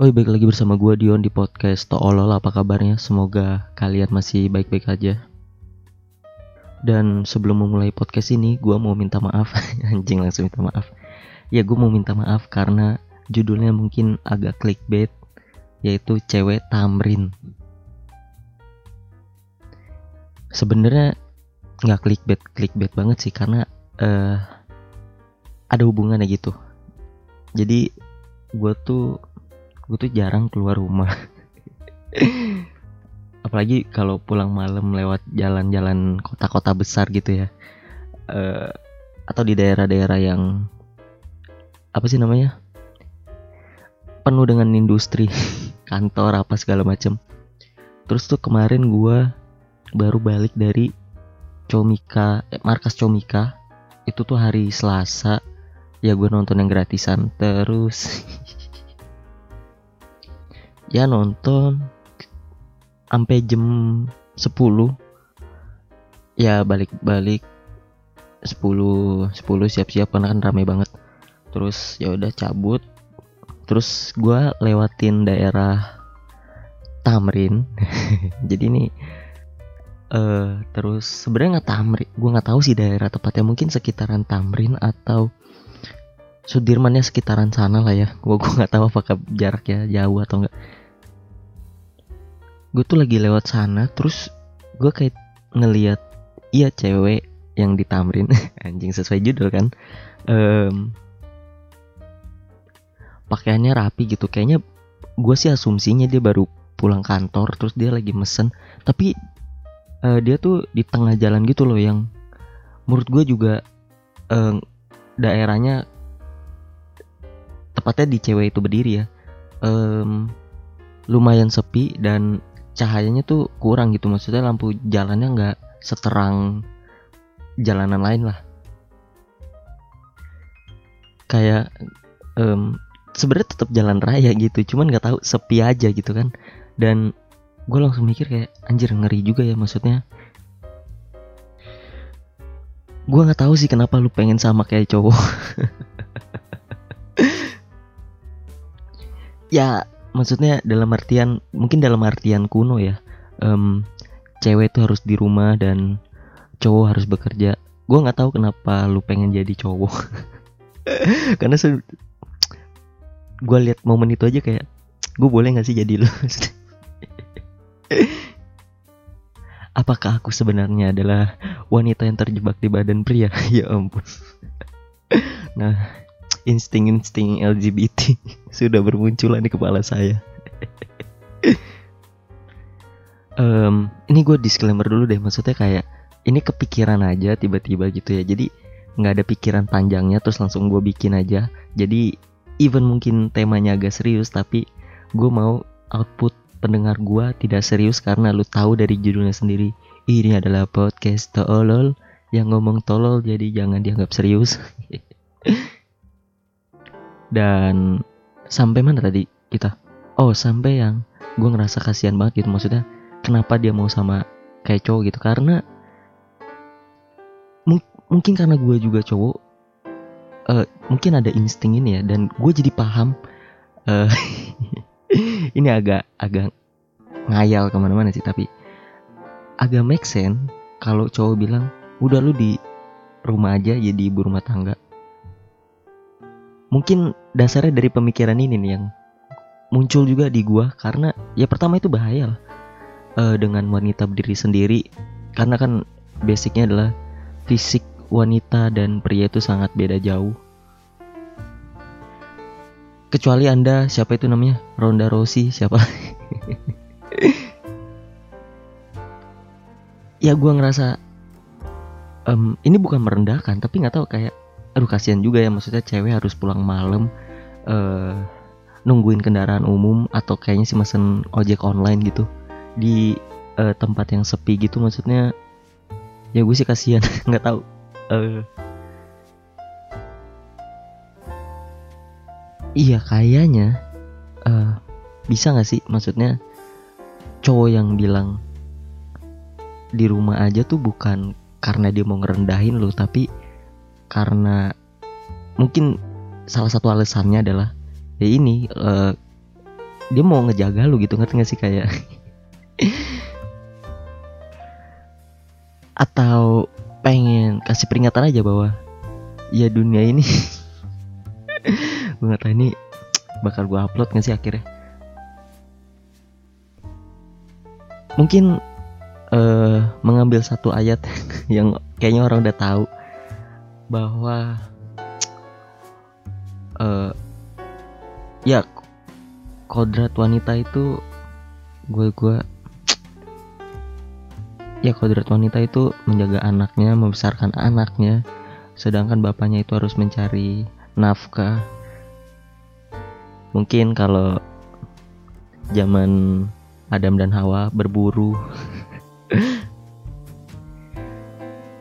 Oh, baik lagi bersama gue Dion di podcast Toolol. Apa kabarnya? Semoga kalian masih baik-baik aja. Dan sebelum memulai podcast ini, gue mau minta maaf. Anjing langsung minta maaf. Ya, gue mau minta maaf karena judulnya mungkin agak clickbait, yaitu cewek tamrin. Sebenarnya nggak clickbait clickbait banget sih karena uh, ada hubungannya gitu. Jadi gue tuh gue tuh jarang keluar rumah. Apalagi kalau pulang malam lewat jalan-jalan kota-kota besar gitu ya. Uh, atau di daerah-daerah yang apa sih namanya? Penuh dengan industri kantor apa segala macem. Terus tuh kemarin gue baru balik dari Comika eh, markas Comika. Itu tuh hari Selasa. Ya gue nonton yang gratisan. Terus ya nonton sampai jam 10 ya balik-balik 10 10 siap-siap karena kan rame banget. Terus ya udah cabut. Terus gue lewatin daerah Tamrin. Jadi ini uh, terus sebenarnya nggak Tamrin gue nggak tahu sih daerah tepatnya. Mungkin sekitaran Tamrin atau Sudirmannya sekitaran sana lah ya. Gue gue nggak tahu apakah jaraknya jauh atau enggak gue tuh lagi lewat sana terus gue kayak ngeliat iya cewek yang ditamrin anjing sesuai judul kan. Um, pakaiannya rapi gitu. Kayaknya gue sih asumsinya dia baru pulang kantor terus dia lagi mesen. Tapi uh, dia tuh di tengah jalan gitu loh yang menurut gue juga uh, daerahnya tepatnya di cewek itu berdiri ya. Um, lumayan sepi dan cahayanya tuh kurang gitu. Maksudnya lampu jalannya nggak seterang jalanan lain lah. Kayak um, sebenarnya tetap jalan raya gitu cuman nggak tahu sepi aja gitu kan. Dan gue langsung mikir kayak anjir ngeri juga ya maksudnya. Gue nggak tahu sih kenapa lu pengen sama kayak cowok ya maksudnya dalam artian mungkin dalam artian kuno ya. Um, cewek itu harus di rumah dan cowok harus bekerja. Gue nggak tahu kenapa lu pengen jadi cowok. Karena se gue lihat momen itu aja kayak gue boleh nggak sih jadi lu? Apakah aku sebenarnya adalah wanita yang terjebak di badan pria? Ya ampun. Nah insting-insting LGBT sudah bermunculan di kepala saya. um, ini gue disclaimer dulu deh, maksudnya kayak ini kepikiran aja tiba-tiba gitu ya. Jadi nggak ada pikiran panjangnya terus langsung gue bikin aja. Jadi even mungkin temanya agak serius tapi gue mau output pendengar gue tidak serius karena lu tahu dari judulnya sendiri ini adalah podcast tolol yang ngomong tolol jadi jangan dianggap serius dan sampai mana tadi kita? Oh sampai yang gue ngerasa kasihan banget gitu maksudnya kenapa dia mau sama kayak cowok gitu? Karena mungkin karena gue juga cowok uh, mungkin ada insting ini ya dan gue jadi paham uh, ini agak agak ngayal ke mana-mana sih tapi agak make sense kalau cowok bilang udah lu di rumah aja jadi ibu rumah tangga mungkin dasarnya dari pemikiran ini nih yang muncul juga di gua karena ya pertama itu bahaya lah uh, dengan wanita berdiri sendiri. Karena kan basicnya adalah fisik wanita dan pria itu sangat beda jauh. Kecuali anda siapa itu namanya? Ronda Rossi siapa? Ya gua ngerasa um, ini bukan merendahkan tapi nggak tahu kayak aduh kasihan juga ya maksudnya cewek harus pulang malam uh, nungguin kendaraan umum atau kayaknya sih mesen ojek online gitu di uh, tempat yang sepi gitu maksudnya ya gue sih kasihan nggak tahu uh, iya kayaknya uh, bisa nggak sih maksudnya cowok yang bilang di rumah aja tuh bukan karena dia mau ngerendahin lo tapi karena mungkin salah satu alasannya adalah ya ini uh, dia mau ngejaga lu gitu ngerti gak sih kayak? Atau pengen kasih peringatan aja bahwa ya dunia ini gue gak tahu ini bakal gue upload gak sih akhirnya? Mungkin uh, mengambil satu ayat yang kayaknya orang udah tahu bahwa uh, ya kodrat wanita itu gue gue ya kodrat wanita itu menjaga anaknya membesarkan anaknya sedangkan bapaknya itu harus mencari nafkah. Mungkin kalau zaman Adam dan Hawa berburu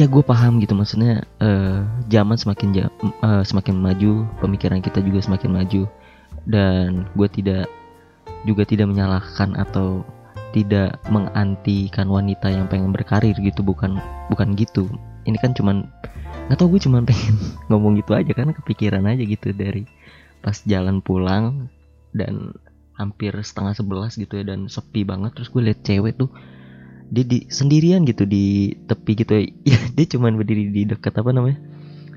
ya gue paham gitu. Maksudnya uh, zaman semakin jam, uh, semakin maju pemikiran kita juga semakin maju. Dan gue tidak juga tidak menyalahkan atau tidak mengantikan wanita yang pengen berkarir gitu. Bukan bukan gitu. Ini kan cuman nggak tau gue cuman pengen ngomong gitu aja. Karena kepikiran aja gitu dari pas jalan pulang dan hampir setengah sebelas gitu ya. Dan sepi banget. Terus gue liat cewek tuh dia di sendirian gitu di tepi gitu. Ya, dia cuman berdiri di dekat apa namanya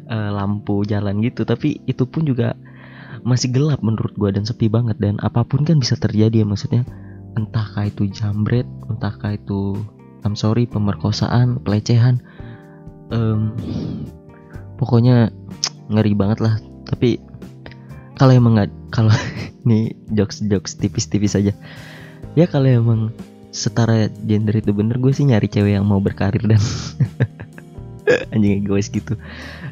uh, lampu jalan gitu. Tapi itu pun juga masih gelap menurut gue dan sepi banget. Dan apa pun kan bisa terjadi ya maksudnya. Entahkah itu jambret entahkah itu I'm sorry pemerkosaan pelecehan. Um, pokoknya ngeri banget lah. Tapi kalau emang nggak kalau ini jokes jokes tipis-tipis aja. Ya kalau emang setara gender itu bener gue sih nyari cewek yang mau berkarir dan anjing egois gitu.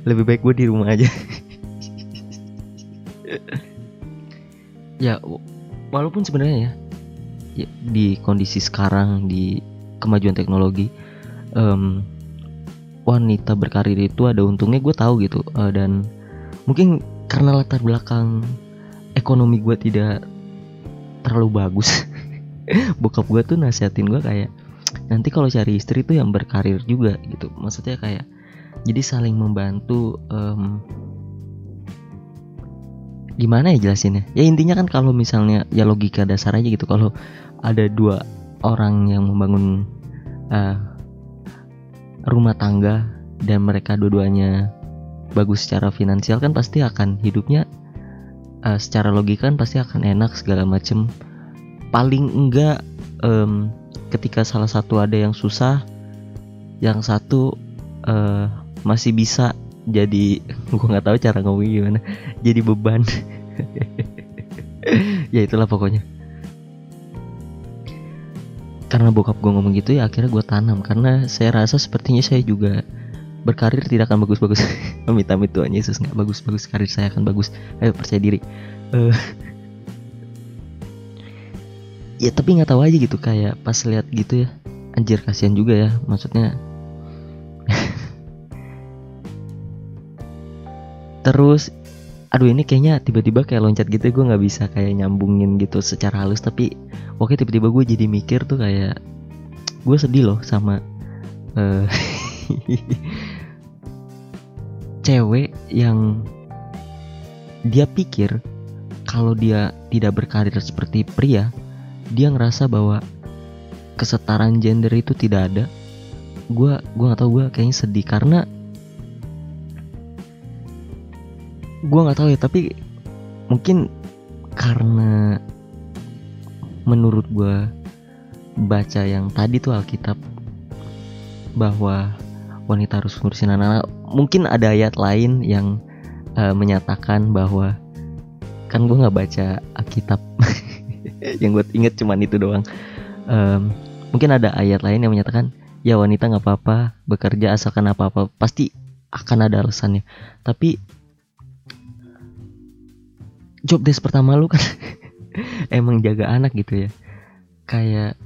Lebih baik gue di rumah aja. Ya walaupun sebenarnya ya ya, di kondisi sekarang di kemajuan teknologi um, wanita berkarir itu ada untungnya gue tahu gitu uh, dan mungkin karena latar belakang ekonomi gue tidak terlalu bagus bokap gue tuh nasihatin gue kayak nanti kalau cari istri tuh yang berkarir juga gitu. Maksudnya kayak jadi saling membantu um, gimana ya jelasinnya? Ya intinya kan kalau misalnya ya logika dasar aja gitu. Kalau ada dua orang yang membangun uh, rumah tangga dan mereka dua-duanya bagus secara finansial kan pasti akan hidupnya uh, secara logika kan pasti akan enak segala macem paling enggak um, ketika salah satu ada yang susah yang satu uh, masih bisa jadi gue nggak tahu cara ngomong gimana jadi beban. Ya itulah pokoknya. Karena bokap gue ngomong gitu ya akhirnya gue tanam. Karena saya rasa sepertinya saya juga berkarir tidak akan bagus-bagus. Amit-amit Tuhan Yesus nggak bagus-bagus karir saya akan bagus. Ayo percaya diri. Uh, ya tapi nggak tahu aja gitu kayak pas lihat gitu ya. Anjir kasihan juga ya maksudnya. Terus aduh ini kayaknya tiba-tiba kayak loncat gitu ya, gue nggak bisa kayak nyambungin gitu secara halus tapi oke tiba-tiba gue jadi mikir tuh kayak gue sedih loh sama uh, cewek yang dia pikir kalau dia tidak berkarir seperti pria dia ngerasa bahwa kesetaraan gender itu tidak ada. Gue gue nggak tahu gue kayaknya sedih karena gue nggak tahu ya tapi mungkin karena menurut gue baca yang tadi tuh Alkitab bahwa wanita harus ngurusin anak-anak. Mungkin ada ayat lain yang uh, menyatakan bahwa kan gue nggak baca Alkitab yang gue inget cuman itu doang. Um, mungkin ada ayat lain yang menyatakan ya wanita nggak apa-apa bekerja asalkan apa-apa. Pasti akan ada alasannya. Tapi job desk pertama lu kan emang jaga anak gitu ya. Kayak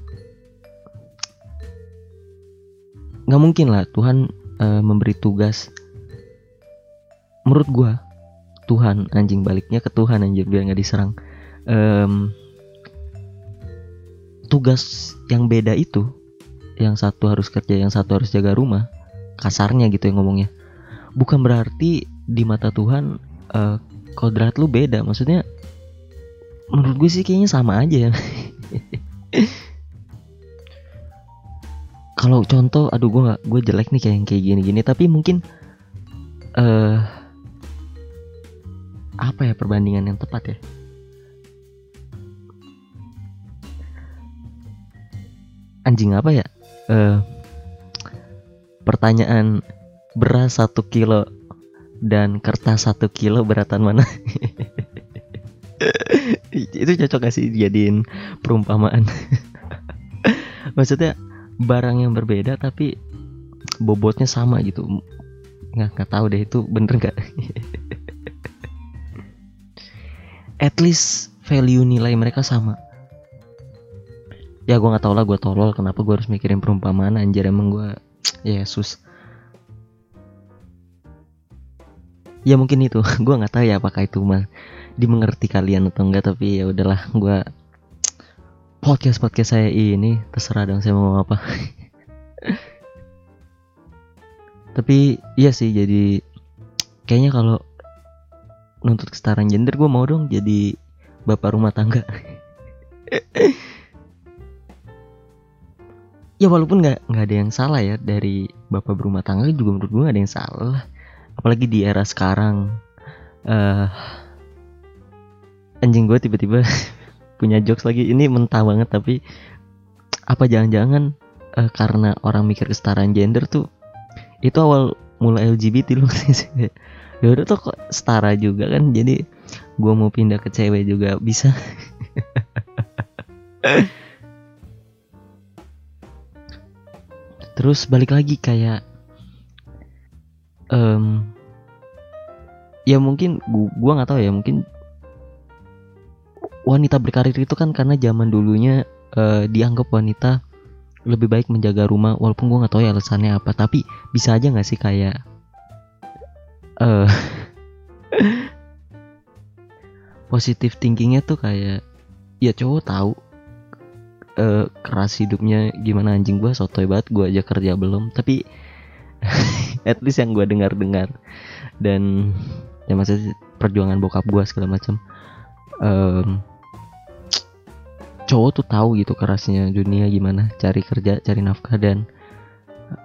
nggak mungkin lah Tuhan uh, memberi tugas. Menurut gua Tuhan anjing baliknya ke Tuhan anjing biar nggak diserang. Um, tugas yang beda itu yang satu harus kerja yang satu harus jaga rumah kasarnya gitu yang ngomongnya. Bukan berarti di mata Tuhan uh, kodrat lu beda maksudnya menurut gue sih kayaknya sama aja. Ya kalau contoh aduh gue nggak gue jelek nih kayak kayak gini gini tapi mungkin uh, apa ya perbandingan yang tepat ya anjing apa ya? Uh, pertanyaan beras satu kilo dan kertas satu kilo beratan mana? Itu cocok gak sih jadiin perumpamaan? Maksudnya barang yang berbeda tapi bobotnya sama gitu. Nggak nggak tahu deh itu bener nggak? At least value nilai mereka sama ya gue nggak tau lah gue tolol. Kenapa gue harus mikirin perumpamaan? Anjir emang gue Yesus. Ya mungkin itu. Gue nggak tahu ya apakah itu mah dimengerti kalian atau enggak tapi ya udahlah gue podcast podcast saya ini terserah dong saya mau apa. Tapi iya sih jadi kayaknya kalau nuntut kesetaraan gender gue mau dong jadi bapak rumah tangga ya walaupun nggak nggak ada yang salah ya dari bapak berumah tangga juga menurut gue gak ada yang salah apalagi di era sekarang. Uh, anjing gue tiba-tiba punya jokes lagi. Ini mentah banget tapi apa jangan-jangan uh, karena orang mikir kesetaraan gender tuh itu awal mulai LGBT loh. Ya udah tuh kok setara juga kan jadi gue mau pindah ke cewek juga bisa terus balik lagi kayak um, ya mungkin gua, gua nggak tahu ya mungkin wanita berkarir itu kan karena zaman dulunya uh, dianggap wanita lebih baik menjaga rumah walaupun gue nggak tahu ya alasannya apa tapi bisa aja nggak sih kayak uh, positif thinkingnya tuh kayak ya cowok tahu uh, keras hidupnya gimana anjing gue sotoy banget gue aja kerja belum. Tapi at least yang gue dengar-dengar. Dan ya maksudnya perjuangan bokap gue segala macam um, cowok tuh tahu gitu kerasnya dunia gimana cari kerja cari nafkah dan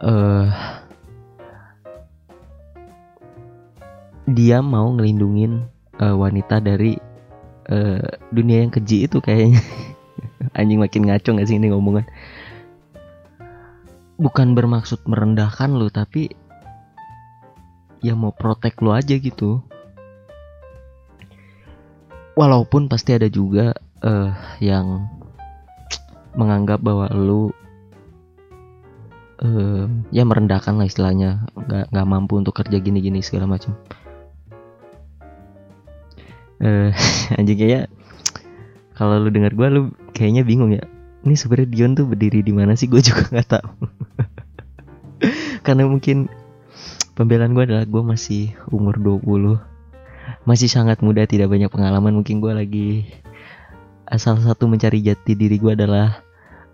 uh, dia mau ngelindungin uh, wanita dari uh, dunia yang keji itu kayaknya anjing makin ngaco gak sih ini ngomongan? Bukan bermaksud merendahkan lo tapi ya mau protek lo aja gitu. Walaupun pasti ada juga uh, yang menganggap bahwa lu uh, ya merendahkan lah istilahnya. Nggak nggak mampu untuk kerja gini-gini segala macam. Uh, anjing kayak kalau lu dengar gue lu kayaknya bingung ya. Ini sebenarnya Dion tuh berdiri di mana sih? Gue juga nggak tahu. Karena mungkin pembelaan gue adalah gue masih umur 20 masih sangat muda tidak banyak pengalaman. Mungkin gue lagi salah satu mencari jati diri gue adalah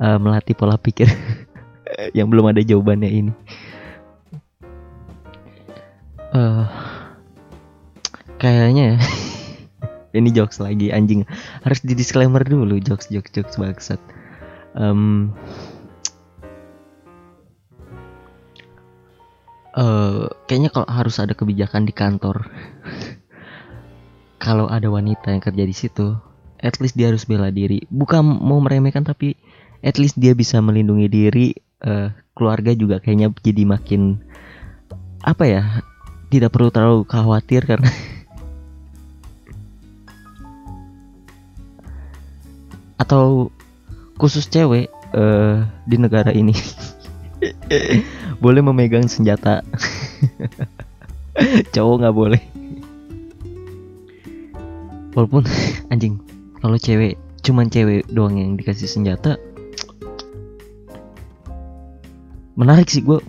uh, melatih pola pikir yang belum ada jawabannya ini. Uh, kayaknya ini jokes lagi anjing harus di disclaimer dulu jokes jokes jokes bangsat um, uh, kayaknya kalau harus ada kebijakan di kantor kalau ada wanita yang kerja di situ, at least dia harus bela diri. Bukan mau meremehkan tapi at least dia bisa melindungi diri. Uh, keluarga juga kayaknya jadi makin apa ya? Tidak perlu terlalu khawatir karena atau khusus cewek uh, di negara ini. Boleh memegang senjata. Cowok nggak boleh. Walaupun anjing kalau cewek cuman cewek doang yang dikasih senjata. Menarik sih gue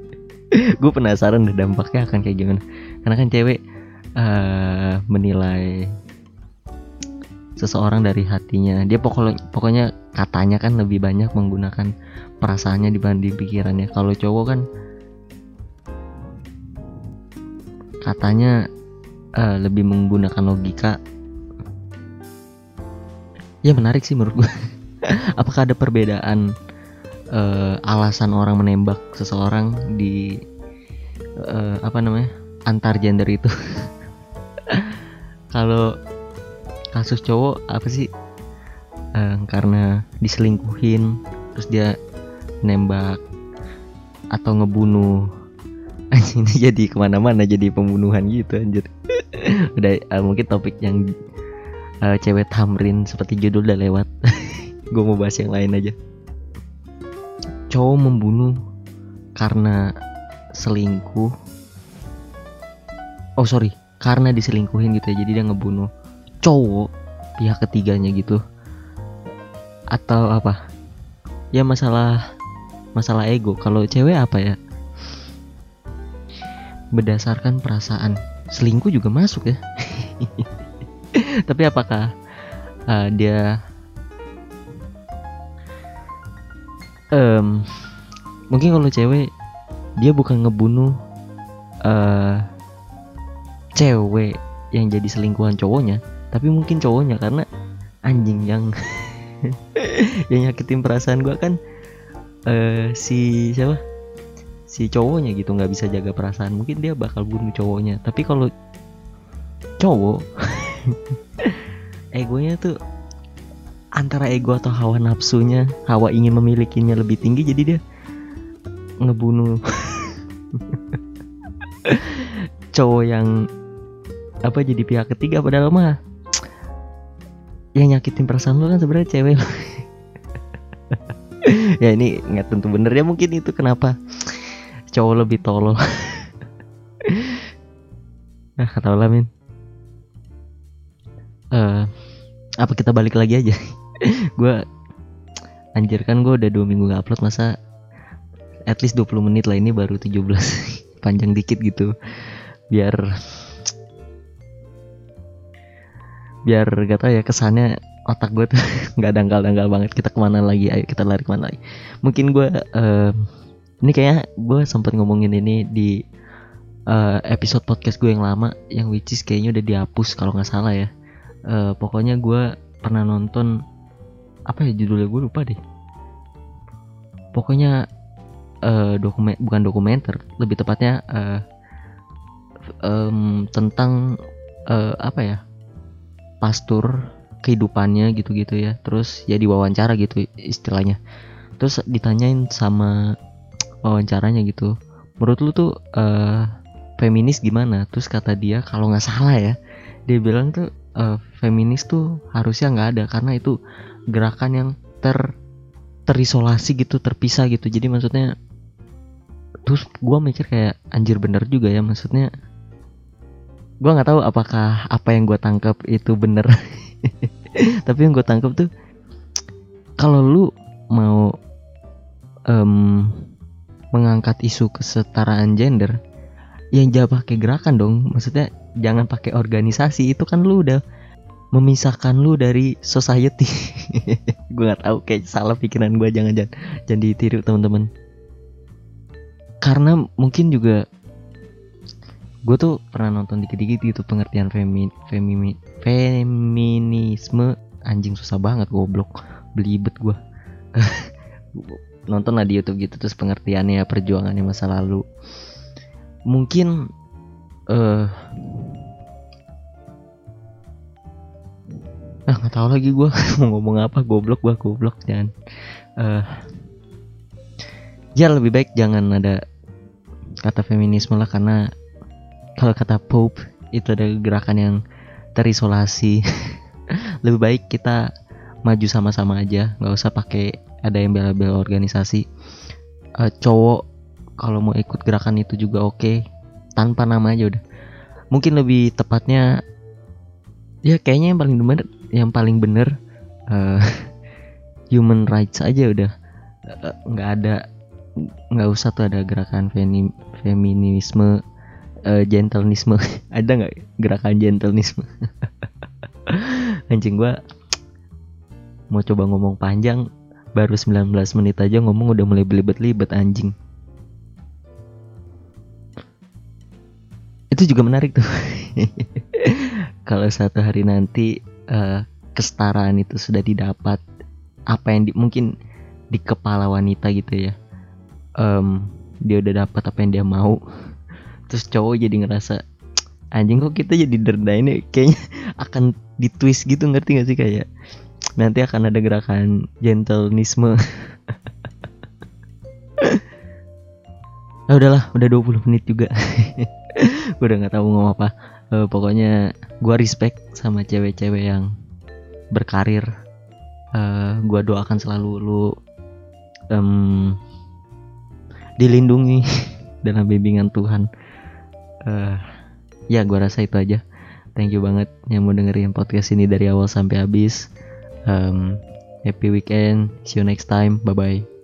gue penasaran deh dampaknya akan kayak gimana. Karena kan cewek uh, menilai seseorang dari hatinya. Dia pokoknya pokoknya katanya kan lebih banyak menggunakan perasaannya dibanding pikirannya. Kalau cowok kan katanya uh, lebih menggunakan logika. Ya menarik sih menurut gue apakah ada perbedaan uh, alasan orang menembak seseorang di uh, apa namanya antar gender itu? Kalau kasus cowok apa sih? Uh, karena diselingkuhin terus dia nembak atau ngebunuh. Ini jadi ke mana-mana jadi pembunuhan gitu anjir. Udah uh, mungkin topik yang uh, cewek tamrin seperti judul udah lewat. Gue mau bahas yang lain aja. Cowok membunuh karena selingkuh. Oh sorry karena diselingkuhin gitu ya jadi dia ngebunuh cowok pihak ketiganya gitu. Atau apa? Ya masalah masalah ego. Kalau cewek apa ya? Berdasarkan perasaan. Selingkuh juga masuk ya. Tapi apakah uh, dia um, mungkin kalau cewek dia bukan ngebunuh uh, cewek yang jadi selingkuhan cowoknya tapi mungkin cowoknya karena anjing yang yang nyakitin perasaan gue kan uh, si siapa? Si cowoknya gitu nggak bisa jaga perasaan. Mungkin dia bakal bunuh cowoknya. Tapi kalau cowok egonya tuh antara ego atau hawa nafsunya hawa ingin memilikinya lebih tinggi jadi dia ngebunuh cowok yang apa jadi pihak ketiga. Padahal mah yang nyakitin perasaan lo kan sebenarnya cewek. Ya ini nggak tentu bener ya mungkin itu kenapa cowok lebih tolol. Nah kata lah min. Uh, apa kita balik lagi aja? Gue anjir kan gue udah dua minggu gak upload masa at least 20 menit lah. Ini baru 17 panjang dikit gitu. Biar biar gak tau ya kesannya otak gue tuh nggak dangkal-dangkal banget. Kita ke mana lagi? Ayo kita lari ke mana lagi? Mungkin gue uh, ini kayaknya gue sempat ngomongin ini di uh, episode podcast gue yang lama yang which is kayaknya udah dihapus kalau nggak salah ya. Uh, pokoknya gue pernah nonton apa ya judulnya? Gue lupa deh. Pokoknya uh, dokumen bukan dokumenter lebih tepatnya uh, um, tentang uh, apa ya pastur kehidupannya gitu-gitu ya. Terus ya diwawancara gitu istilahnya. Terus ditanyain sama wawancaranya gitu menurut lu tuh uh, feminis gimana? Terus kata dia kalau nggak salah ya dia bilang tuh uh, feminis tuh harusnya nggak ada karena itu gerakan yang ter terisolasi gitu terpisah gitu. Jadi maksudnya terus gue mikir kayak anjir bener juga ya maksudnya gue nggak tahu apakah apa yang gue tangkap itu bener. Tapi yang gue tangkap tuh kalau lu mau um, mengangkat isu kesetaraan gender yang jangan pakai gerakan dong. Maksudnya jangan pakai organisasi. Itu kan lu udah memisahkan lu dari society. Gue nggak tahu kayak salah pikiran gue jangan jangan jangan ditiru teman-teman. Karena mungkin juga gue tuh pernah nonton dikit-dikit gitu pengertian femi, femi, feminisme. Anjing susah banget goblok. Belibet gue nonton lah di YouTube gitu terus pengertiannya perjuangannya masa lalu. Mungkin eh uh, ah nggak tahu lagi gue mau ngomong apa? Goblok gue goblok dan uh, ya lebih baik jangan ada kata feminisme lah karena kalau kata Pope itu ada gerakan yang terisolasi. Lebih baik kita maju sama-sama aja nggak usah pakai ada yang bela-bela organisasi. Uh, cowok kalau mau ikut gerakan itu juga oke okay. tanpa nama aja udah. Mungkin lebih tepatnya ya kayaknya yang paling bener yang paling bener uh, human rights aja udah. Eh, nggak uh, ada nggak usah tuh ada gerakan femi, feminisme uh, gentlenisme. Ada nggak gerakan gentlenisme? Anjing gua mau coba ngomong panjang. Baru 19 menit aja ngomong udah mulai belibet-libet anjing. Itu juga menarik tuh. Kalau satu hari nanti uh, kesetaraan itu sudah didapat apa yang di, mungkin di kepala wanita gitu ya Em, dia udah dapat apa yang dia mau terus cowok jadi ngerasa anjing kok kita jadi derda ini? Kayaknya akan ditwist gitu ngerti gak sih kayak nanti akan ada gerakan gentlenisme ah, udahlah udah 20 menit juga. Gue udah nggak tahu ngomong apa. Eh, pokoknya gue respect sama cewek-cewek yang berkarir. Eh, gue doakan selalu lu em, dilindungi dalam bimbingan Tuhan Eh, ya gue rasa itu aja. Thank you banget yang mau dengerin podcast ini dari awal sampai habis. Em, happy weekend. See you next time. Bye bye